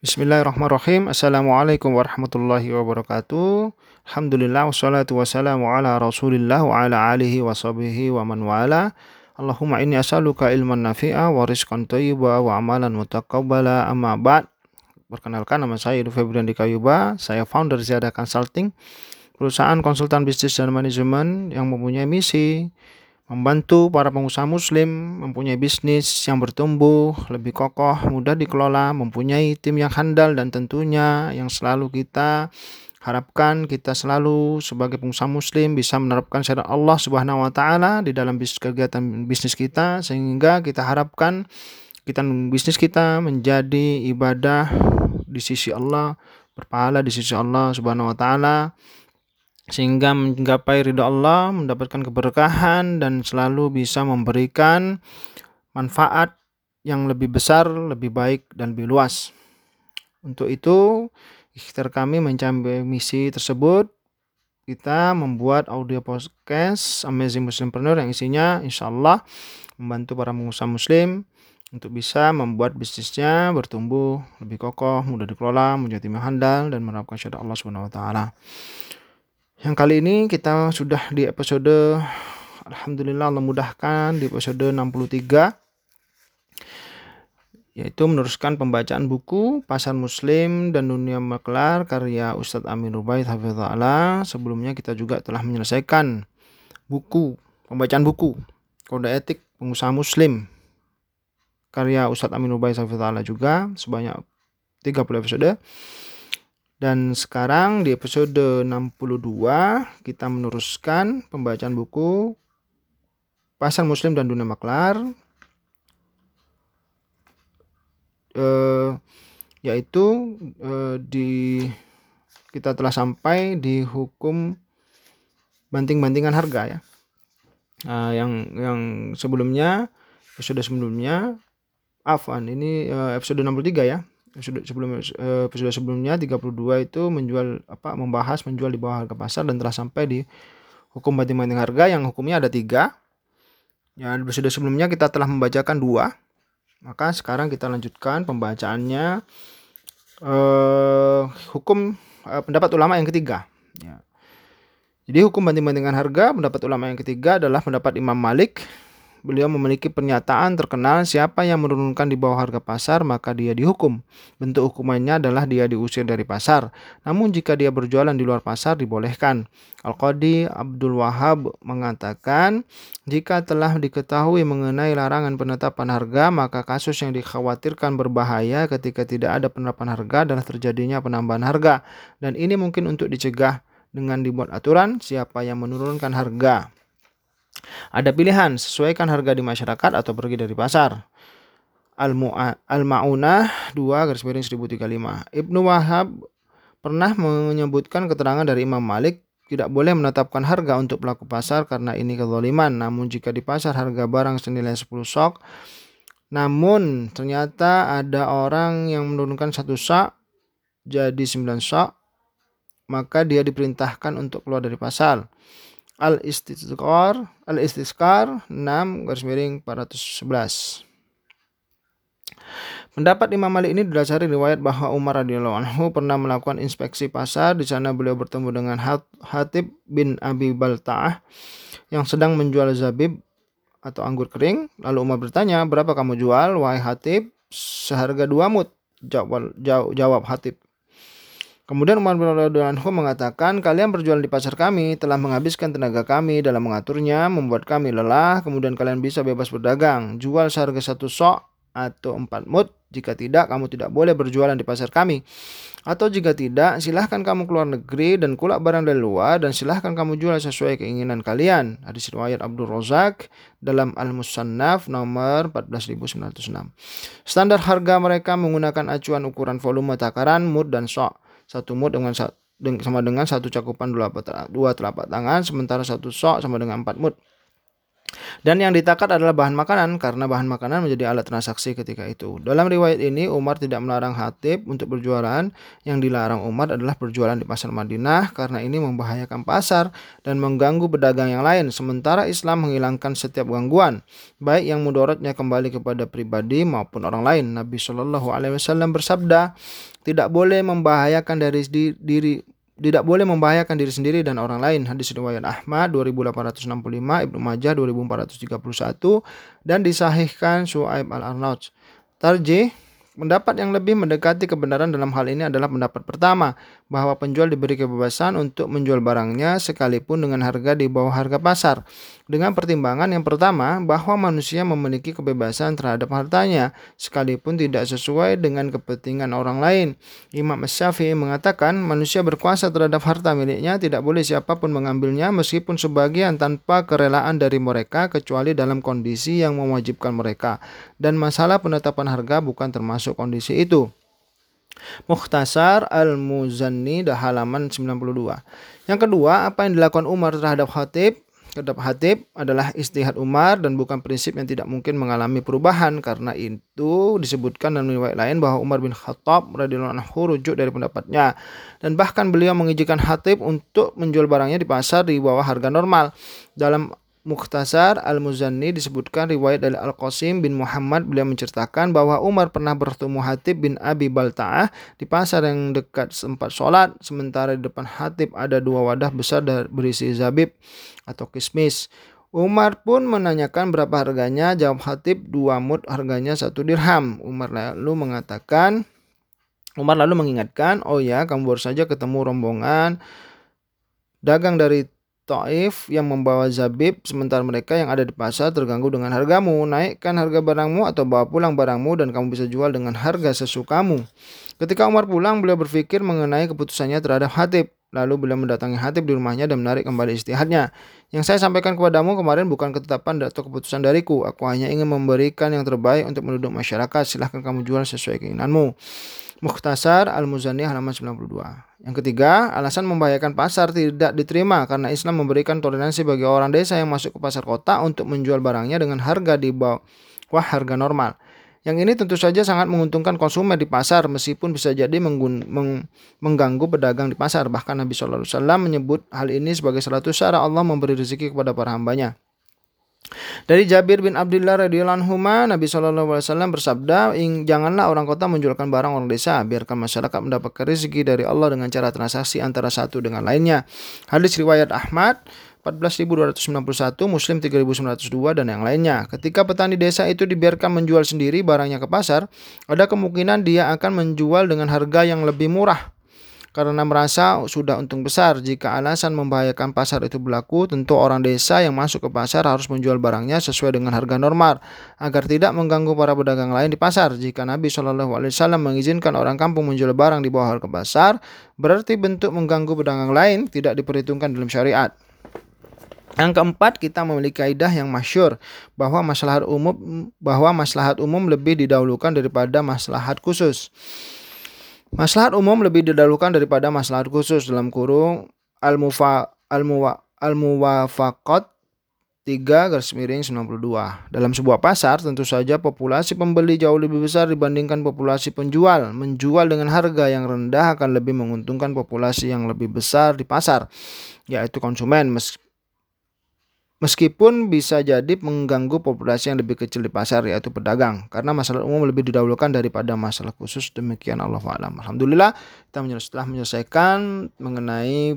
Bismillahirrahmanirrahim. Assalamualaikum warahmatullahi wabarakatuh. Alhamdulillah wassalatu wassalamu ala Rasulillah wa ala alihi wa sahbihi wa man wala. Allahumma inni as'aluka ilman nafi'a wa rizqan thayyiba wa amalan mutaqabbala amma ba'd. Perkenalkan nama saya Edu Febrian di Kayuba. Saya founder Ziada Consulting, perusahaan konsultan bisnis dan manajemen yang mempunyai misi membantu para pengusaha muslim mempunyai bisnis yang bertumbuh, lebih kokoh, mudah dikelola, mempunyai tim yang handal dan tentunya yang selalu kita harapkan kita selalu sebagai pengusaha muslim bisa menerapkan syariat Allah Subhanahu wa taala di dalam bisnis kegiatan bisnis kita sehingga kita harapkan kita bisnis kita menjadi ibadah di sisi Allah, berpahala di sisi Allah Subhanahu wa taala sehingga menggapai ridha Allah, mendapatkan keberkahan dan selalu bisa memberikan manfaat yang lebih besar, lebih baik dan lebih luas. Untuk itu, ikhtiar kami mencapai misi tersebut. Kita membuat audio podcast Amazing Muslimpreneur yang isinya insya Allah membantu para pengusaha muslim untuk bisa membuat bisnisnya bertumbuh lebih kokoh, mudah dikelola, menjadi handal dan menerapkan syariat Allah Subhanahu wa taala. Yang kali ini kita sudah di episode Alhamdulillah Allah mudahkan di episode 63 yaitu meneruskan pembacaan buku Pasar Muslim dan Dunia Maklar karya Ustadz Amin Rubaid Hafizahullah. Sebelumnya kita juga telah menyelesaikan buku pembacaan buku Kode Etik Pengusaha Muslim karya Ustadz Amin Rubaid Hafizahullah juga sebanyak 30 episode. Dan sekarang di episode 62 kita meneruskan pembacaan buku Pasar Muslim dan Dunia Maklar eh, yaitu eh, di kita telah sampai di hukum banting-bantingan harga ya. Nah, yang yang sebelumnya episode sebelumnya Afan ini eh, episode 63 ya episode sebelum eh, episode sebelumnya 32 itu menjual apa membahas menjual di bawah harga pasar dan telah sampai di hukum banding-banding harga yang hukumnya ada tiga. Ya, episode sebelumnya kita telah membacakan dua. Maka sekarang kita lanjutkan pembacaannya eh, hukum eh, pendapat ulama yang ketiga. Ya. Jadi hukum banding-bandingan harga pendapat ulama yang ketiga adalah pendapat Imam Malik beliau memiliki pernyataan terkenal siapa yang menurunkan di bawah harga pasar maka dia dihukum. Bentuk hukumannya adalah dia diusir dari pasar. Namun jika dia berjualan di luar pasar dibolehkan. Al-Qadi Abdul Wahab mengatakan jika telah diketahui mengenai larangan penetapan harga maka kasus yang dikhawatirkan berbahaya ketika tidak ada penerapan harga adalah terjadinya penambahan harga dan ini mungkin untuk dicegah dengan dibuat aturan siapa yang menurunkan harga. Ada pilihan, sesuaikan harga di masyarakat atau pergi dari pasar. Al-Ma'unah 2 garis miring 1035. Ibnu Wahab pernah menyebutkan keterangan dari Imam Malik tidak boleh menetapkan harga untuk pelaku pasar karena ini kezaliman. Namun jika di pasar harga barang senilai 10 sok, namun ternyata ada orang yang menurunkan satu sok jadi 9 sok, maka dia diperintahkan untuk keluar dari pasar al istizkar al istizkar 6 garis miring 411 Pendapat Imam Malik ini didasari riwayat bahwa Umar radhiyallahu anhu pernah melakukan inspeksi pasar. Di sana beliau bertemu dengan Hatib bin Abi Balta'ah yang sedang menjual zabib atau anggur kering. Lalu Umar bertanya, "Berapa kamu jual, wahai Hatib?" "Seharga dua mut." Jawab, jawab Hatib. Kemudian Umar bin Anhu mengatakan, kalian berjualan di pasar kami, telah menghabiskan tenaga kami dalam mengaturnya, membuat kami lelah, kemudian kalian bisa bebas berdagang. Jual seharga satu sok atau empat mut, jika tidak kamu tidak boleh berjualan di pasar kami. Atau jika tidak, silahkan kamu keluar negeri dan kulak barang dari luar dan silahkan kamu jual sesuai keinginan kalian. Hadis riwayat Abdul Razak dalam Al-Musannaf nomor 14906. Standar harga mereka menggunakan acuan ukuran volume takaran, mut dan sok satu mut dengan sama dengan satu cakupan dua telapak tangan sementara satu sok sama dengan empat mut dan yang ditakar adalah bahan makanan karena bahan makanan menjadi alat transaksi ketika itu. Dalam riwayat ini Umar tidak melarang Hatib untuk berjualan. Yang dilarang Umar adalah berjualan di pasar Madinah karena ini membahayakan pasar dan mengganggu pedagang yang lain. Sementara Islam menghilangkan setiap gangguan, baik yang mudorotnya kembali kepada pribadi maupun orang lain. Nabi Shallallahu alaihi wasallam bersabda, tidak boleh membahayakan dari diri tidak boleh membahayakan diri sendiri dan orang lain. Hadis riwayat Ahmad 2865, Ibnu Majah 2431 dan disahihkan Su'aib al-Arnauj. Tarjih Pendapat yang lebih mendekati kebenaran dalam hal ini adalah pendapat pertama, bahwa penjual diberi kebebasan untuk menjual barangnya sekalipun dengan harga di bawah harga pasar. Dengan pertimbangan yang pertama, bahwa manusia memiliki kebebasan terhadap hartanya, sekalipun tidak sesuai dengan kepentingan orang lain. Imam Syafi'i mengatakan, manusia berkuasa terhadap harta miliknya, tidak boleh siapa pun mengambilnya meskipun sebagian tanpa kerelaan dari mereka, kecuali dalam kondisi yang mewajibkan mereka. Dan masalah penetapan harga bukan termasuk masuk kondisi itu. Mukhtasar Al-Muzanni halaman 92. Yang kedua, apa yang dilakukan Umar terhadap Khatib? Terhadap Khatib adalah istihad Umar dan bukan prinsip yang tidak mungkin mengalami perubahan karena itu disebutkan dalam riwayat lain bahwa Umar bin Khattab radhiyallahu anhu rujuk dari pendapatnya dan bahkan beliau mengizinkan Khatib untuk menjual barangnya di pasar di bawah harga normal. Dalam Mukhtasar Al-Muzanni disebutkan riwayat dari Al-Qasim bin Muhammad beliau menceritakan bahwa Umar pernah bertemu Hatib bin Abi Balta'ah di pasar yang dekat sempat sholat sementara di depan Hatib ada dua wadah besar berisi zabib atau kismis. Umar pun menanyakan berapa harganya jawab Hatib dua mud harganya satu dirham. Umar lalu mengatakan Umar lalu mengingatkan oh ya kamu baru saja ketemu rombongan dagang dari Taif yang membawa zabib sementara mereka yang ada di pasar terganggu dengan hargamu. Naikkan harga barangmu atau bawa pulang barangmu dan kamu bisa jual dengan harga sesukamu. Ketika Umar pulang, beliau berpikir mengenai keputusannya terhadap Hatib. Lalu beliau mendatangi Hatib di rumahnya dan menarik kembali istihadnya. Yang saya sampaikan kepadamu kemarin bukan ketetapan atau keputusan dariku. Aku hanya ingin memberikan yang terbaik untuk menduduk masyarakat. Silahkan kamu jual sesuai keinginanmu. Mukhtasar Al-Muzani halaman 92. Yang ketiga, alasan membahayakan pasar tidak diterima karena Islam memberikan toleransi bagi orang desa yang masuk ke pasar kota untuk menjual barangnya dengan harga di bawah harga normal. Yang ini tentu saja sangat menguntungkan konsumen di pasar meskipun bisa jadi meng, mengganggu pedagang di pasar. Bahkan Nabi SAW menyebut hal ini sebagai salah satu cara Allah memberi rezeki kepada para hambanya. Dari Jabir bin Abdullah radhiyallahu anhu Nabi Shallallahu alaihi wasallam bersabda, "Janganlah orang kota menjualkan barang orang desa, biarkan masyarakat mendapatkan rezeki dari Allah dengan cara transaksi antara satu dengan lainnya." Hadis riwayat Ahmad 14.291, Muslim 3.902 dan yang lainnya. Ketika petani desa itu dibiarkan menjual sendiri barangnya ke pasar, ada kemungkinan dia akan menjual dengan harga yang lebih murah karena merasa sudah untung besar. Jika alasan membahayakan pasar itu berlaku, tentu orang desa yang masuk ke pasar harus menjual barangnya sesuai dengan harga normal agar tidak mengganggu para pedagang lain di pasar. Jika Nabi Shallallahu Alaihi Wasallam mengizinkan orang kampung menjual barang di bawah harga pasar, berarti bentuk mengganggu pedagang lain tidak diperhitungkan dalam syariat. Yang keempat, kita memiliki kaidah yang masyur bahwa maslahat umum bahwa maslahat umum lebih didahulukan daripada maslahat khusus. Maslahat umum lebih didahulukan daripada maslahat khusus dalam kurung al-mufa al-muwa al-muwafaqat 3 garis miring 92. Dalam sebuah pasar tentu saja populasi pembeli jauh lebih besar dibandingkan populasi penjual. Menjual dengan harga yang rendah akan lebih menguntungkan populasi yang lebih besar di pasar, yaitu konsumen meskipun bisa jadi mengganggu populasi yang lebih kecil di pasar yaitu pedagang karena masalah umum lebih didahulukan daripada masalah khusus demikian Allah alam. Alhamdulillah kita setelah menyelesaikan mengenai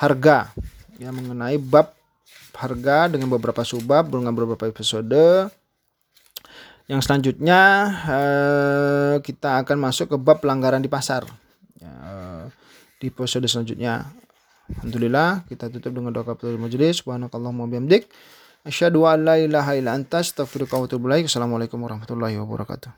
harga ya mengenai bab harga dengan beberapa subbab dengan beberapa episode. Yang selanjutnya eh, kita akan masuk ke bab pelanggaran di pasar. Ya, di episode selanjutnya Alhamdulillah kita tutup dengan doa kafatul majlis. Subhanakallahumma bihamdik. Asyhadu an la ilaha illa anta astaghfiruka wa atubu ilaik. Assalamualaikum warahmatullahi wabarakatuh.